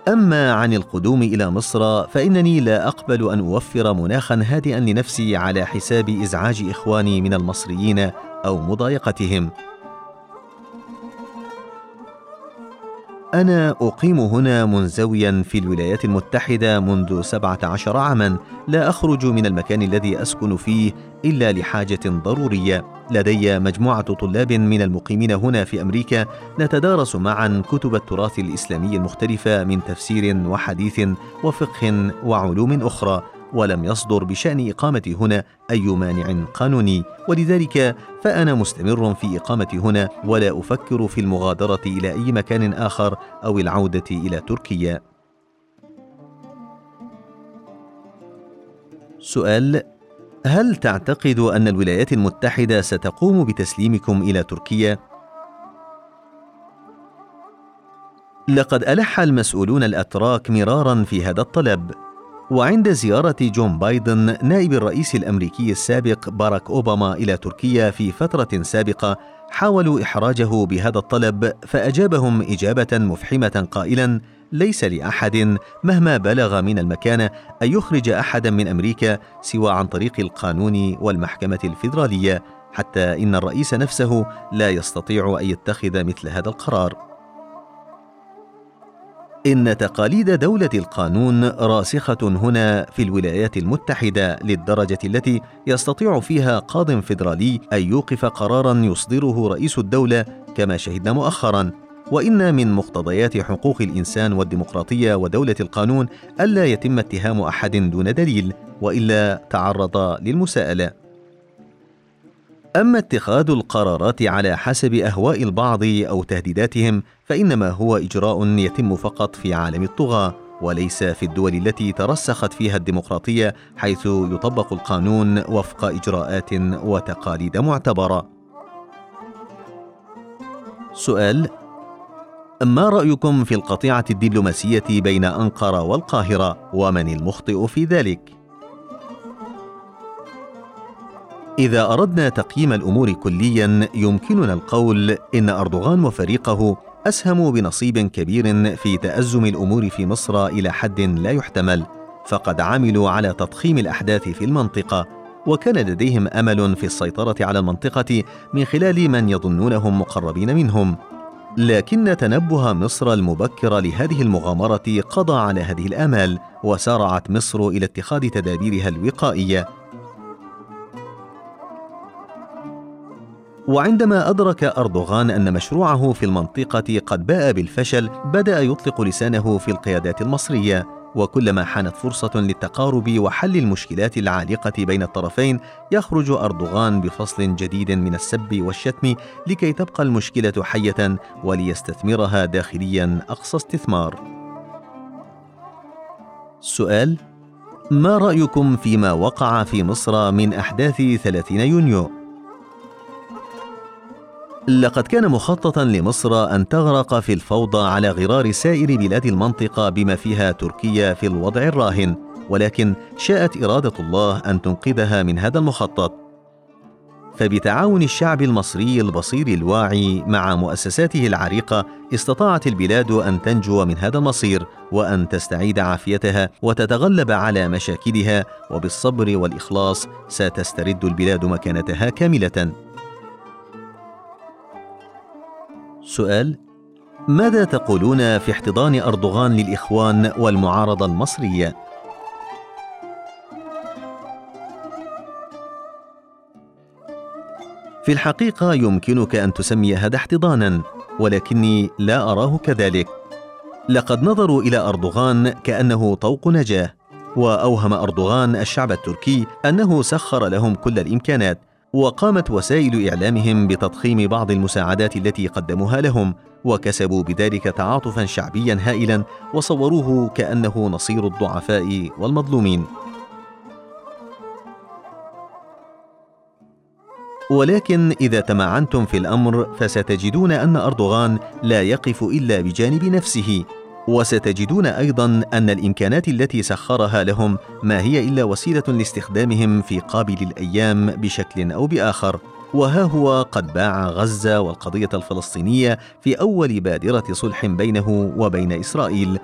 Speaker 1: أما عن القدوم إلى مصر فإنني لا أقبل أن أوفر مناخا هادئا لنفسي على حساب إزعاج إخواني من المصريين أو مضايقتهم. أنا أقيم هنا منزويا في الولايات المتحدة منذ سبعة عشر عاما. لا أخرج من المكان الذي أسكن فيه إلا لحاجة ضرورية. لدي مجموعة طلاب من المقيمين هنا في أمريكا نتدارس معا كتب التراث الإسلامي المختلفة من تفسير وحديث وفقه وعلوم أخرى. ولم يصدر بشأن إقامتي هنا أي مانع قانوني ولذلك فأنا مستمر في إقامتي هنا ولا أفكر في المغادرة إلى أي مكان آخر أو العودة إلى تركيا. سؤال هل تعتقد أن الولايات المتحدة ستقوم بتسليمكم إلى تركيا؟ لقد ألح المسؤولون الأتراك مرارا في هذا الطلب. وعند زيارة جون بايدن نائب الرئيس الأمريكي السابق باراك أوباما إلى تركيا في فترة سابقة حاولوا إحراجه بهذا الطلب فأجابهم إجابة مفحمة قائلا ليس لأحد مهما بلغ من المكانة أن يخرج أحدا من أمريكا سوى عن طريق القانون والمحكمة الفيدرالية حتى إن الرئيس نفسه لا يستطيع أن يتخذ مثل هذا القرار. إن تقاليد دولة القانون راسخة هنا في الولايات المتحدة للدرجة التي يستطيع فيها قاض فيدرالي أن يوقف قرارا يصدره رئيس الدولة كما شهدنا مؤخرا. وإن من مقتضيات حقوق الإنسان والديمقراطية ودولة القانون ألا يتم اتهام أحد دون دليل وإلا تعرض للمساءلة. أما اتخاذ القرارات على حسب أهواء البعض أو تهديداتهم فإنما هو إجراء يتم فقط في عالم الطغاة وليس في الدول التي ترسخت فيها الديمقراطية حيث يطبق القانون وفق إجراءات وتقاليد معتبرة. سؤال ما رأيكم في القطيعة الدبلوماسية بين أنقرة والقاهرة ومن المخطئ في ذلك؟ إذا أردنا تقييم الأمور كليا يمكننا القول إن أردوغان وفريقه اسهموا بنصيب كبير في تأزم الأمور في مصر إلى حد لا يحتمل فقد عملوا على تضخيم الأحداث في المنطقة وكان لديهم أمل في السيطرة على المنطقة من خلال من يظنونهم مقربين منهم. لكن تنبه مصر المبكر لهذه المغامرة قضى على هذه الآمال وسارعت مصر إلى اتخاذ تدابيرها الوقائية. وعندما أدرك أردوغان أن مشروعه في المنطقة قد باء بالفشل بدأ يطلق لسانه في القيادات المصرية وكلما حانت فرصة للتقارب وحل المشكلات العالقة بين الطرفين يخرج أردوغان بفصل جديد من السب والشتم لكي تبقى المشكلة حية وليستثمرها داخليا أقصى استثمار. سؤال: ما رأيكم فيما وقع في مصر من أحداث 30 يونيو؟ لقد كان مخططا لمصر أن تغرق في الفوضى على غرار سائر بلاد المنطقة بما فيها تركيا في الوضع الراهن ولكن شاءت إرادة الله أن تنقذها من هذا المخطط. فبتعاون الشعب المصري البصير الواعي مع مؤسساته العريقة استطاعت البلاد أن تنجو من هذا المصير وأن تستعيد عافيتها وتتغلب على مشاكلها وبالصبر والإخلاص ستسترد البلاد مكانتها كاملة. سؤال ماذا تقولون في احتضان أردوغان للإخوان والمعارضه المصريه في الحقيقة يمكنك أن تسمي هذا احتضانا ولكني لا أراه كذلك. لقد نظروا إلى أردوغان كأنه طوق نجاة وأوهم أردوغان الشعب التركي أنه سخر لهم كل الإمكانات. وقامت وسائل إعلامهم بتضخيم بعض المساعدات التي قدموها لهم وكسبوا بذلك تعاطفا شعبيا هائلا وصوروه كأنه نصير الضعفاء والمظلومين. ولكن إذا تمعنتم في الأمر فستجدون أن أردوغان لا يقف إلا بجانب نفسه. وستجدون أيضا أن الإمكانات التي سخرها لهم ما هي إلا وسيلة لاستخدامهم في قابل الأيام بشكل أو بآخر. وها هو قد باع غزة والقضية الفلسطينية في أول بادرة صلح بينه وبين إسرائيل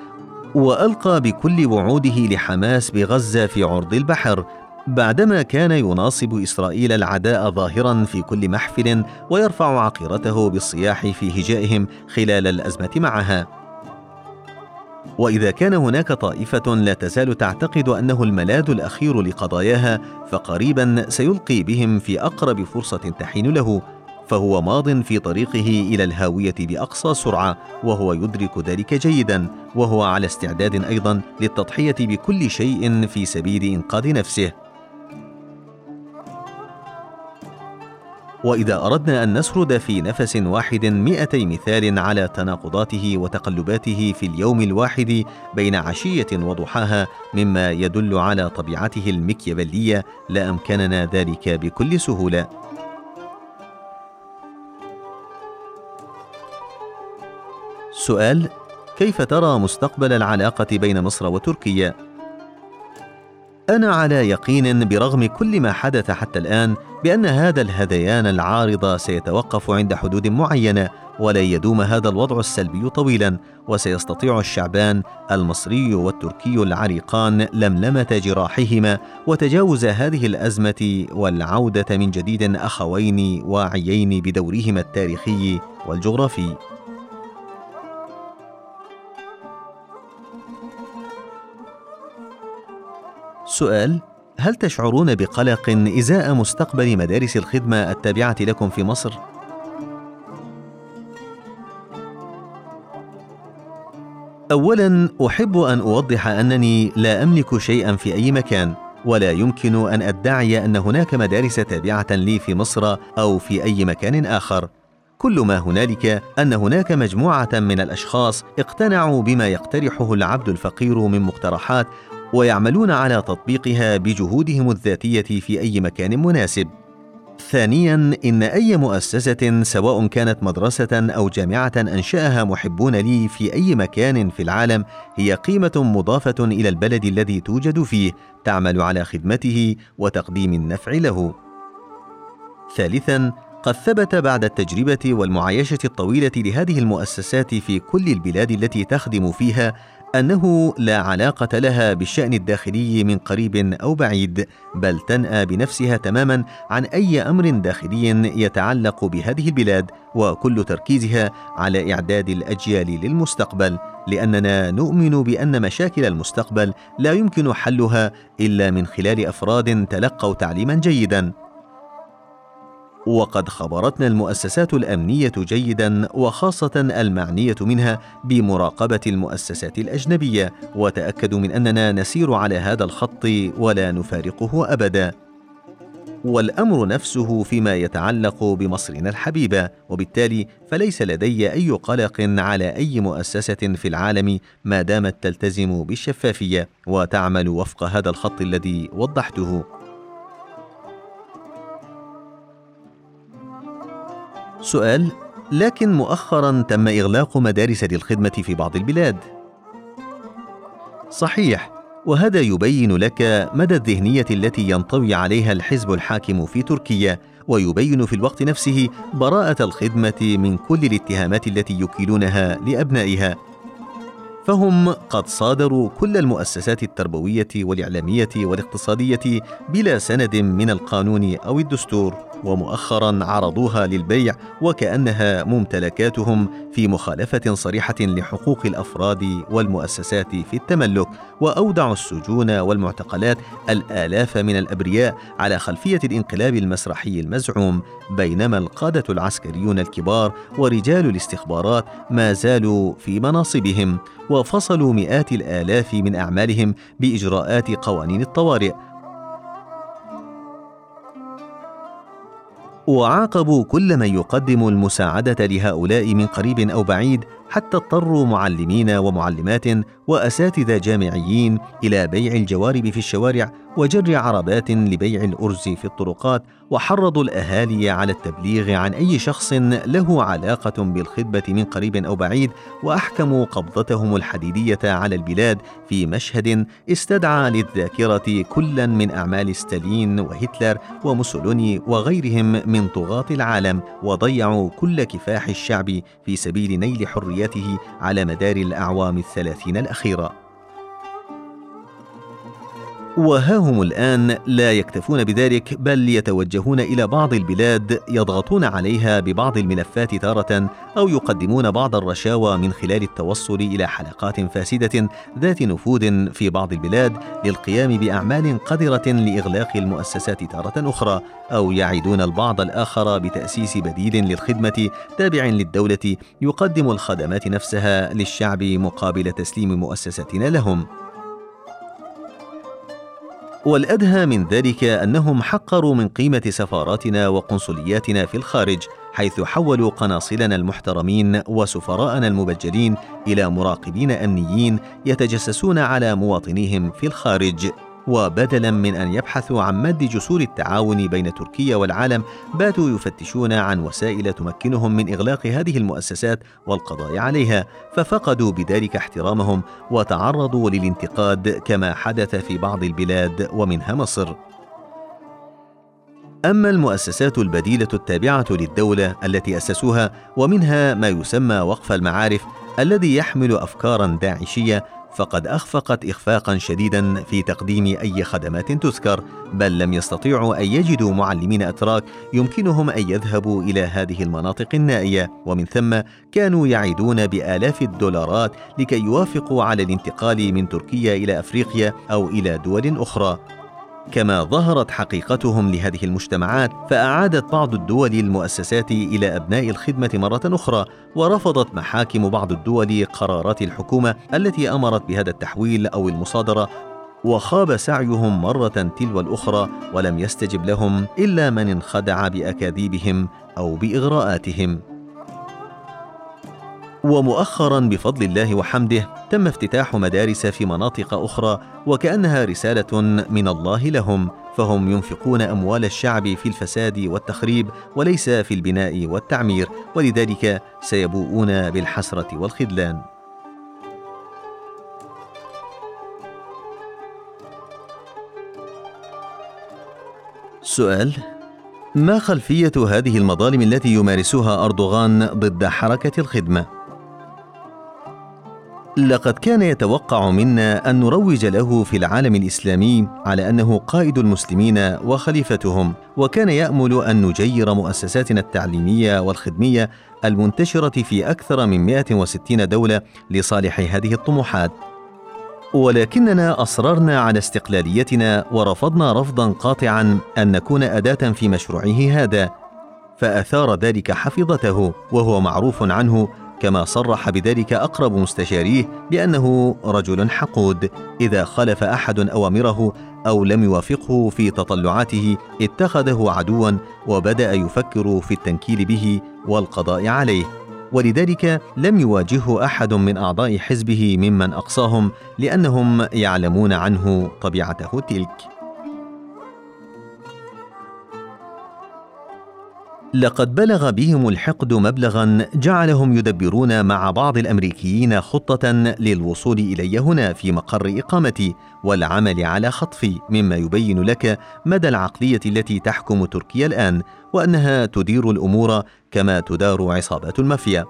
Speaker 1: وألقى بكل وعوده لحماس بغزة في عرض البحر بعدما كان يناصب إسرائيل العداء ظاهرا في كل محفل ويرفع عقيرته بالصياح في هجائهم خلال الأزمة معها. وإذا كان هناك طائفة لا تزال تعتقد أنه الملاذ الأخير لقضاياها فقريبا سيلقي بهم في أقرب فرصة تحين له فهو ماض في طريقه إلى الهاوية بأقصى سرعة وهو يدرك ذلك جيدا وهو على استعداد أيضا للتضحية بكل شيء في سبيل إنقاذ نفسه. وإذا أردنا أن نسرد في نفس واحد مئتي مثال على تناقضاته وتقلباته في اليوم الواحد بين عشية وضحاها مما يدل على طبيعته المكيافيلية لأمكننا ذلك بكل سهولة. سؤال: كيف ترى مستقبل العلاقة بين مصر وتركيا؟ أنا على يقين برغم كل ما حدث حتى الآن بأن هذا الهذيان العارض سيتوقف عند حدود معينة ولن يدوم هذا الوضع السلبي طويلا وسيستطيع الشعبان المصري والتركي العريقان لملمة جراحهما وتجاوز هذه الأزمة والعودة من جديد أخوين واعيين بدورهما التاريخي والجغرافي. سؤال هل تشعرون بقلق إزاء مستقبل مدارس الخدمة التابعة لكم في مصر؟ اولا أحب أن أوضح أنني لا أملك شيئا في أي مكان ولا يمكن أن أدعي أن هناك مدارس تابعة لي في مصر أو في أي مكان آخر. كل ما هنالك أن هناك مجموعة من الأشخاص اقتنعوا بما يقترحه العبد الفقير من مقترحات ويعملون على تطبيقها بجهودهم الذاتية في أي مكان مناسب. ثانيا إن أي مؤسسة سواء كانت مدرسة أو جامعة أنشأها محبون لي في أي مكان في العالم هي قيمة مضافة إلى البلد الذي توجد فيه تعمل على خدمته وتقديم النفع له. ثالثا قد ثبت بعد التجربة والمعايشة الطويلة لهذه المؤسسات في كل البلاد التي تخدم فيها أنه لا علاقة لها بالشأن الداخلي من قريب أو بعيد بل تنأى بنفسها تماما عن أي أمر داخلي يتعلق بهذه البلاد وكل تركيزها على إعداد الأجيال للمستقبل لأننا نؤمن بأن مشاكل المستقبل لا يمكن حلها إلا من خلال أفراد تلقوا تعليما جيدا. وقد خبرتنا المؤسسات الأمنية جيدا وخاصة المعنية منها بمراقبة المؤسسات الأجنبية وتاكدوا من أننا نسير على هذا الخط ولا نفارقه أبدا. والأمر نفسه فيما يتعلق بمصرنا الحبيبه وبالتالي فليس لدي أي قلق على أي مؤسسة في العالم ما دامت تلتزم بالشفافية وتعمل وفق هذا الخط الذي وضحته. سؤال لكن مؤخرا تم إغلاق مدارس للخدمه في بعض البلاد. صحيح وهذا يبين لك مدى الذهنية التي ينطوي عليها الحزب الحاكم في تركيا ويبين في الوقت نفسه براءة الخدمة من كل الاتهامات التي يكيلونها لأبنائها. فهم قد صادروا كل المؤسسات التربوية والإعلامية والاقتصادية بلا سند من القانون أو الدستور ومؤخرا عرضوها للبيع وكأنها ممتلكاتهم في مخالفة صريحة لحقوق الأفراد والمؤسسات في التملك وأودعوا السجون والمعتقلات الآلاف من الأبرياء على خلفية الانقلاب المسرحي المزعوم بينما القادة العسكريون الكبار ورجال الاستخبارات ما زالوا في مناصبهم. وفصلوا مئات الآلاف من أعمالهم بإجراءات قوانين الطوارئ. وعاقبوا كل من يقدم المساعدة لهؤلاء من قريب أو بعيد حتى اضطروا معلمين ومعلمات وأساتذة جامعيين إلى بيع الجوارب في الشوارع وجر عربات لبيع الأرز في الطرقات وحرضوا الأهالي على التبليغ عن أي شخص له علاقة بالخدمة من قريب أو بعيد وأحكموا قبضتهم الحديدية على البلاد في مشهد استدعى للذاكرة كلا من أعمال ستالين وهتلر وموسولوني وغيرهم من طغاة العالم وضيعوا كل كفاح الشعب في سبيل نيل حريته على مدار الأعوام الثلاثين الأخيرة. وها هم الآن لا يكتفون بذلك بل يتوجهون إلى بعض البلاد يضغطون عليها ببعض الملفات تارة أو يقدمون بعض الرشاوى من خلال التوصل إلى حلقات فاسدة ذات نفوذ في بعض البلاد للقيام بأعمال قذرة لإغلاق المؤسسات تارة أخرى أو يعدون البعض الآخر بتأسيس بديل للخدمة تابع للدولة يقدم الخدمات نفسها للشعب مقابل تسليم مؤسساتنا لهم. والأدهى من ذلك أنهم حقروا من قيمة سفاراتنا وقنصلياتنا في الخارج حيث حولوا قناصلنا المحترمين وسفراءنا المبجلين إلى مراقبين أمنيين يتجسسون على مواطنيهم في الخارج. وبدلا من أن يبحثوا عن مد جسور التعاون بين تركيا والعالم باتوا يفتشون عن وسائل تمكنهم من إغلاق هذه المؤسسات والقضاء عليها ففقدوا بذلك احترامهم وتعرضوا للانتقاد كما حدث في بعض البلاد ومنها مصر. أما المؤسسات البديلة التابعة للدولة التي أسسوها ومنها ما يسمى وقف المعارف الذي يحمل افكارا داعشية فقد أخفقت اخفاقا شديدا في تقديم أي خدمات تذكر بل لم يستطيعوا أن يجدوا معلمين أتراك يمكنهم أن يذهبوا إلى هذه المناطق النائية. ومن ثم كانوا يعيدون بآلاف الدولارات لكي يوافقوا على الانتقال من تركيا إلى أفريقيا أو إلى دول أخرى. كما ظهرت حقيقتهم لهذه المجتمعات فأعادت بعض الدول المؤسسات إلى أبناء الخدمة مرة أخرى ورفضت محاكم بعض الدول قرارات الحكومة التي أمرت بهذا التحويل أو المصادرة وخاب سعيهم مرة تلو الأخرى ولم يستجب لهم إلا من انخدع بأكاذيبهم أو بإغراءاتهم. ومؤخرا بفضل الله وحمده تم افتتاح مدارس في مناطق أخرى وكأنها رسالة من الله لهم فهم ينفقون أموال الشعب في الفساد والتخريب وليس في البناء والتعمير ولذلك سيبوؤون بالحسرة والخذلان. سؤال ما خلفية هذه المظالم التي يمارسها أردوغان ضد حركة الخدمة؟ لقد كان يتوقع منا أن نروج له في العالم الإسلامي على أنه قائد المسلمين وخليفتهم وكان يأمل أن نجير مؤسساتنا التعليمية والخدمية المنتشرة في أكثر من 160 دولة لصالح هذه الطموحات. ولكننا أصررنا على استقلاليتنا ورفضنا رفضا قاطعا أن نكون أداة في مشروعه هذا فأثار ذلك حفظته وهو معروف عنه كما صرح بذلك أقرب مستشاريه بأنه رجل حقود إذا خالف أحد أوامره أو لم يوافقه في تطلعاته اتخذه عدوا وبدأ يفكر في التنكيل به والقضاء عليه. ولذلك لم يواجهه أحد من أعضاء حزبه ممن أقصاهم لأنهم يعلمون عنه طبيعته تلك. لقد بلغ بهم الحقد مبلغا جعلهم يدبرون مع بعض الأمريكيين خطة للوصول إلي هنا في مقر إقامتي والعمل على خطفي مما يبين لك مدى العقلية التي تحكم تركيا الآن وأنها تدير الأمور كما تدار عصابات المافيا.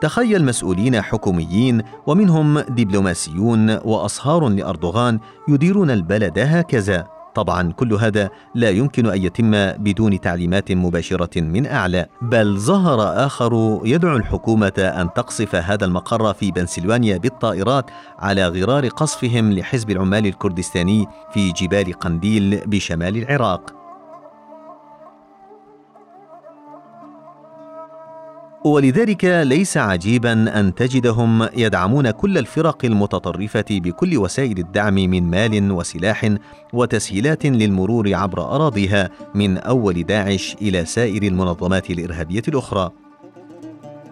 Speaker 1: تخيل مسؤولين حكوميين ومنهم دبلوماسيون وأصهار لأردوغان يديرون البلد هكذا. طبعا كل هذا لا يمكن أن يتم بدون تعليمات مباشرة من أعلى. بل ظهر آخر يدعو الحكومة أن تقصف هذا المقر في بنسلفانيا بالطائرات على غرار قصفهم لحزب العمال الكردستاني في جبال قنديل بشمال العراق. ولذلك ليس عجيبا أن تجدهم يدعمون كل الفرق المتطرفة بكل وسائل الدعم من مال وسلاح وتسهيلات للمرور عبر أراضيها من أول داعش إلى سائر المنظمات الإرهابية الأخرى.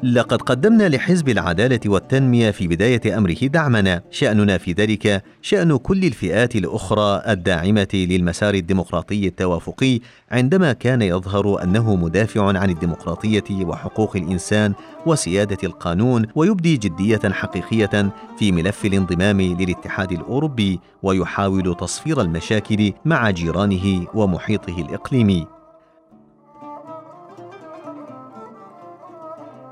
Speaker 1: لقد قدمنا لحزب العدالة والتنمية في بداية أمره دعمنا، شأننا في ذلك شأن كل الفئات الأخرى الداعمة للمسار الديمقراطي التوافقي عندما كان يظهر أنه مدافع عن الديمقراطية وحقوق الإنسان وسيادة القانون ويبدي جدية حقيقية في ملف الانضمام للاتحاد الأوروبي ويحاول تصفير المشاكل مع جيرانه ومحيطه الإقليمي.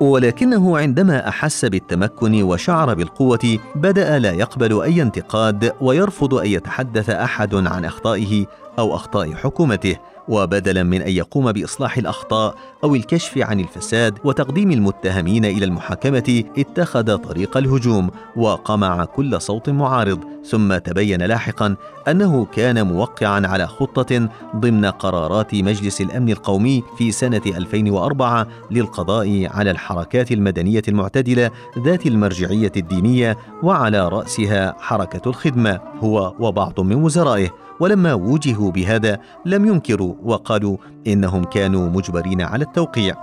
Speaker 1: ولكنه عندما أحس بالتمكن وشعر بالقوة بدأ لا يقبل أي انتقاد ويرفض أن يتحدث أحد عن أخطائه أو أخطاء حكومته. وبدلا من أن يقوم بإصلاح الأخطاء أو الكشف عن الفساد وتقديم المتهمين إلى المحاكمة اتخذ طريق الهجوم وقمع كل صوت معارض ثم تبين لاحقا أنه كان موقعا على خطة ضمن قرارات مجلس الأمن القومي في سنة 2004 للقضاء على الحركات المدنية المعتدلة ذات المرجعية الدينية وعلى رأسها حركة الخدمة هو وبعض من وزرائه. ولما وجهوا بهذا لم ينكروا وقالوا إنهم كانوا مجبرين على التوقيع.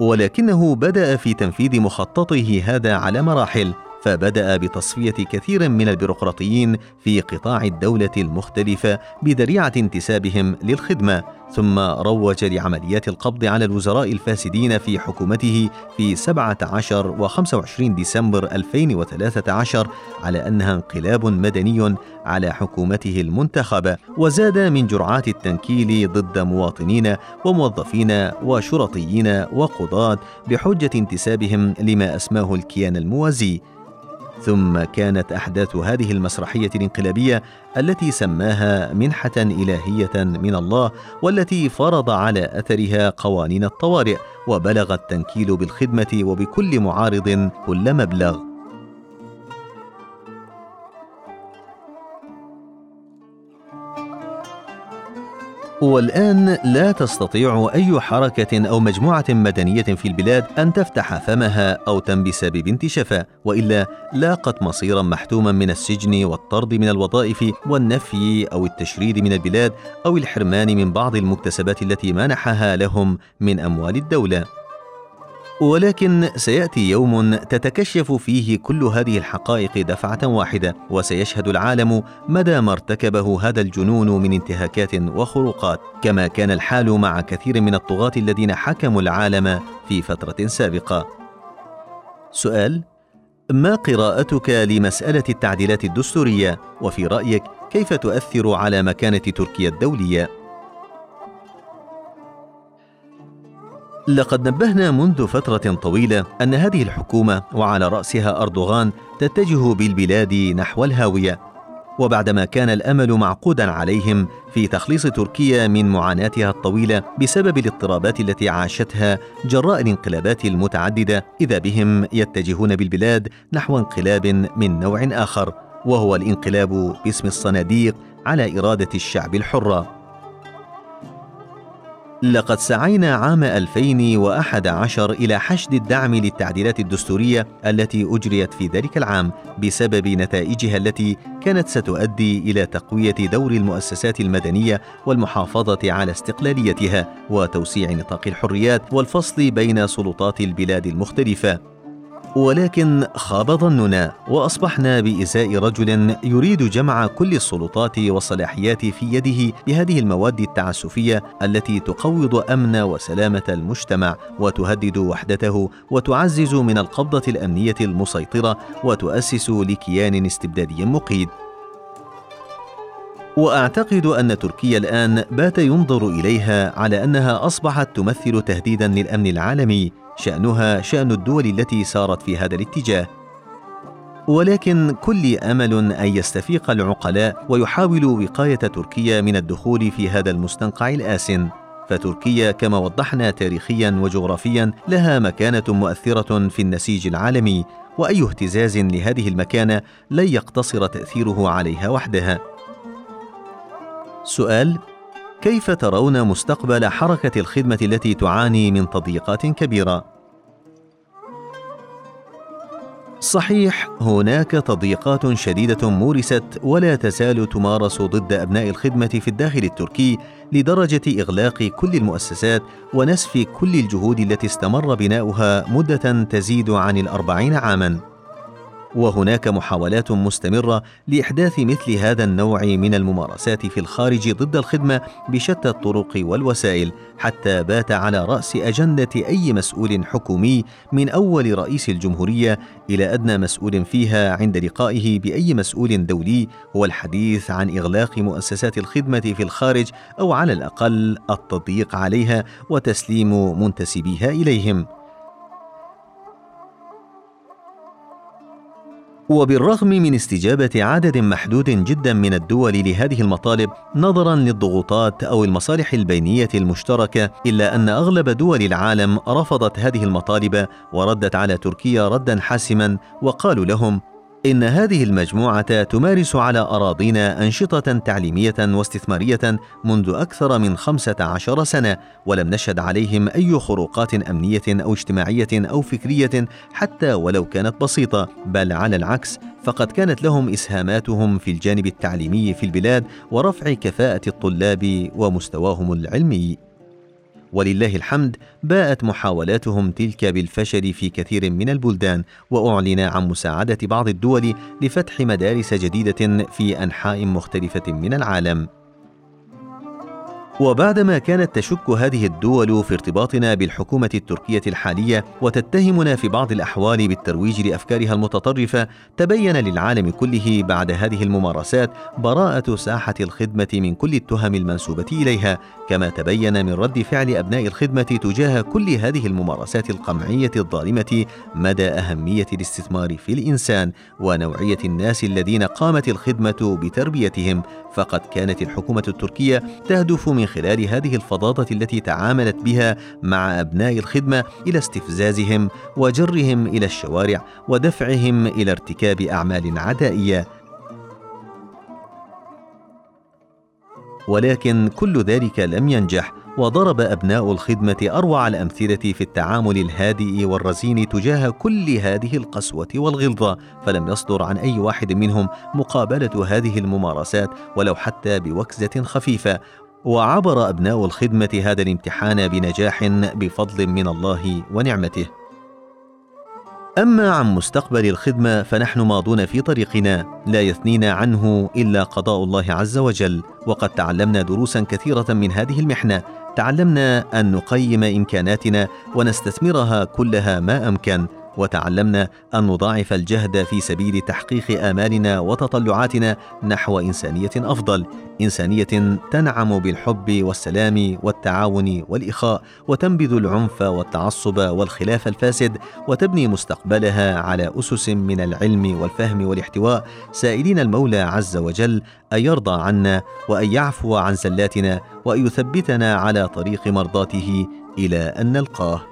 Speaker 1: ولكنه بدأ في تنفيذ مخططه هذا على مراحل فبدأ بتصفية كثير من البيروقراطيين في قطاع الدولة المختلفة بذريعه انتسابهم للخدمة ثم روج لعمليات القبض على الوزراء الفاسدين في حكومته في 17 و 25 ديسمبر 2013 على أنها انقلاب مدني على حكومته المنتخبه وزاد من جرعات التنكيل ضد مواطنين وموظفين وشرطيين وقضاة بحجة انتسابهم لما أسماه الكيان الموازي. ثم كانت أحداث هذه المسرحية الانقلابية التي سماها منحة إلهية من الله والتي فرض على أثرها قوانين الطوارئ وبلغ التنكيل بالخدمة وبكل معارض كل مبلغ. والآن لا تستطيع أي حركة أو مجموعة مدنية في البلاد أن تفتح فمها أو تنبس ببنت شفا، وإلا لاقت مصيرا محتوما من السجن والطرد من الوظائف والنفي أو التشريد من البلاد أو الحرمان من بعض المكتسبات التي منحها لهم من أموال الدولة. ولكن سيأتي يوم تتكشف فيه كل هذه الحقائق دفعة واحدة وسيشهد العالم مدى ما ارتكبه هذا الجنون من انتهاكات وخروقات كما كان الحال مع كثير من الطغاة الذين حكموا العالم في فترة سابقة. سؤال ما قراءتك لمسألة التعديلات الدستورية؟ وفي رأيك كيف تؤثر على مكانة تركيا الدولية؟ لقد نبهنا منذ فترة طويلة أن هذه الحكومة وعلى رأسها أردوغان تتجه بالبلاد نحو الهاوية. وبعدما كان الأمل معقودا عليهم في تخليص تركيا من معاناتها الطويلة بسبب الاضطرابات التي عاشتها جراء الانقلابات المتعددة إذا بهم يتجهون بالبلاد نحو انقلاب من نوع آخر وهو الانقلاب باسم الصناديق على إرادة الشعب الحره لقد سعينا عام 2011 إلى حشد الدعم للتعديلات الدستورية التي أجريت في ذلك العام بسبب نتائجها التي كانت ستؤدي إلى تقوية دور المؤسسات المدنية والمحافظة على استقلاليتها وتوسيع نطاق الحريات والفصل بين سلطات البلاد المختلفة. ولكن خاب ظننا وأصبحنا بإزاء رجل يريد جمع كل السلطات والصلاحيات في يده بهذه المواد التعسفية التي تقوض أمن وسلامة المجتمع وتهدد وحدته وتعزز من القبضة الأمنية المسيطرة وتؤسس لكيان استبدادي مقيد. وأعتقد أن تركيا الآن بات ينظر إليها على أنها أصبحت تمثل تهديدا للأمن العالمي شأنها شأن الدول التي سارت في هذا الاتجاه. ولكن كل أمل أن يستفيق العقلاء ويحاولوا وقاية تركيا من الدخول في هذا المستنقع الآسن. فتركيا كما وضحنا تاريخيا وجغرافيا لها مكانة مؤثرة في النسيج العالمي وأي اهتزاز لهذه المكانة لن يقتصر تأثيره عليها وحدها. سؤال كيف ترون مستقبل حركة الخدمة التي تعاني من تضييقات كبيرة؟ صحيح هناك تضييقات شديدة مورست ولا تزال تمارس ضد أبناء الخدمة في الداخل التركي لدرجة إغلاق كل المؤسسات ونسف كل الجهود التي استمر بناؤها مدة تزيد عن الأربعين عاما. وهناك محاولات مستمرة لإحداث مثل هذا النوع من الممارسات في الخارج ضد الخدمة بشتى الطرق والوسائل حتى بات على رأس أجندة أي مسؤول حكومي من أول رئيس الجمهورية إلى أدنى مسؤول فيها عند لقائه بأي مسؤول دولي هو الحديث عن إغلاق مؤسسات الخدمة في الخارج أو على الأقل التضييق عليها وتسليم منتسبيها إليهم. وبالرغم من استجابة عدد محدود جدا من الدول لهذه المطالب نظرا للضغوطات أو المصالح البينية المشتركة إلا أن أغلب دول العالم رفضت هذه المطالب وردت على تركيا ردا حاسما وقالوا لهم إن هذه المجموعة تمارس على أراضينا أنشطة تعليمية واستثمارية منذ أكثر من خمسة عشر سنة ولم نشهد عليهم أي خروقات أمنية أو اجتماعية أو فكرية حتى ولو كانت بسيطة بل على العكس فقد كانت لهم إسهاماتهم في الجانب التعليمي في البلاد ورفع كفاءة الطلاب ومستواهم العلمي. ولله الحمد باءت محاولاتهم تلك بالفشل في كثير من البلدان وأعلن عن مساعدة بعض الدول لفتح مدارس جديدة في أنحاء مختلفة من العالم. وبعدما كانت تشك هذه الدول في ارتباطنا بالحكومة التركية الحالية وتتهمنا في بعض الأحوال بالترويج لأفكارها المتطرفة تبين للعالم كله بعد هذه الممارسات براءة ساحة الخدمة من كل التهم المنسوبة إليها كما تبين من رد فعل أبناء الخدمة تجاه كل هذه الممارسات القمعية الظالمة مدى أهمية الاستثمار في الإنسان ونوعية الناس الذين قامت الخدمة بتربيتهم. فقد كانت الحكومة التركية تهدف من خلال هذه الفظاظه التي تعاملت بها مع أبناء الخدمة إلى استفزازهم وجرهم إلى الشوارع ودفعهم إلى ارتكاب أعمال عدائية. ولكن كل ذلك لم ينجح وضرب أبناء الخدمة أروع الأمثلة في التعامل الهادئ والرزين تجاه كل هذه القسوة والغلظة. فلم يصدر عن أي واحد منهم مقابلة هذه الممارسات ولو حتى بوكزه خفيفة. وعبر أبناء الخدمة هذا الامتحان بنجاح بفضل من الله ونعمته. أما عن مستقبل الخدمة فنحن ماضون في طريقنا لا يثنينا عنه إلا قضاء الله عز وجل وقد تعلمنا دروسا كثيرة من هذه المحنة. تعلمنا أن نقيم إمكاناتنا ونستثمرها كلها ما أمكن. وتعلمنا أن نضاعف الجهد في سبيل تحقيق آمالنا وتطلعاتنا نحو إنسانية أفضل إنسانية تنعم بالحب والسلام والتعاون والإخاء وتنبذ العنف والتعصب والخلاف الفاسد وتبني مستقبلها على أسس من العلم والفهم والاحتواء. سائلين المولى عز وجل أن يرضى عنا وأن يعفو عن زلاتنا وأن يثبتنا على طريق مرضاته إلى أن نلقاه.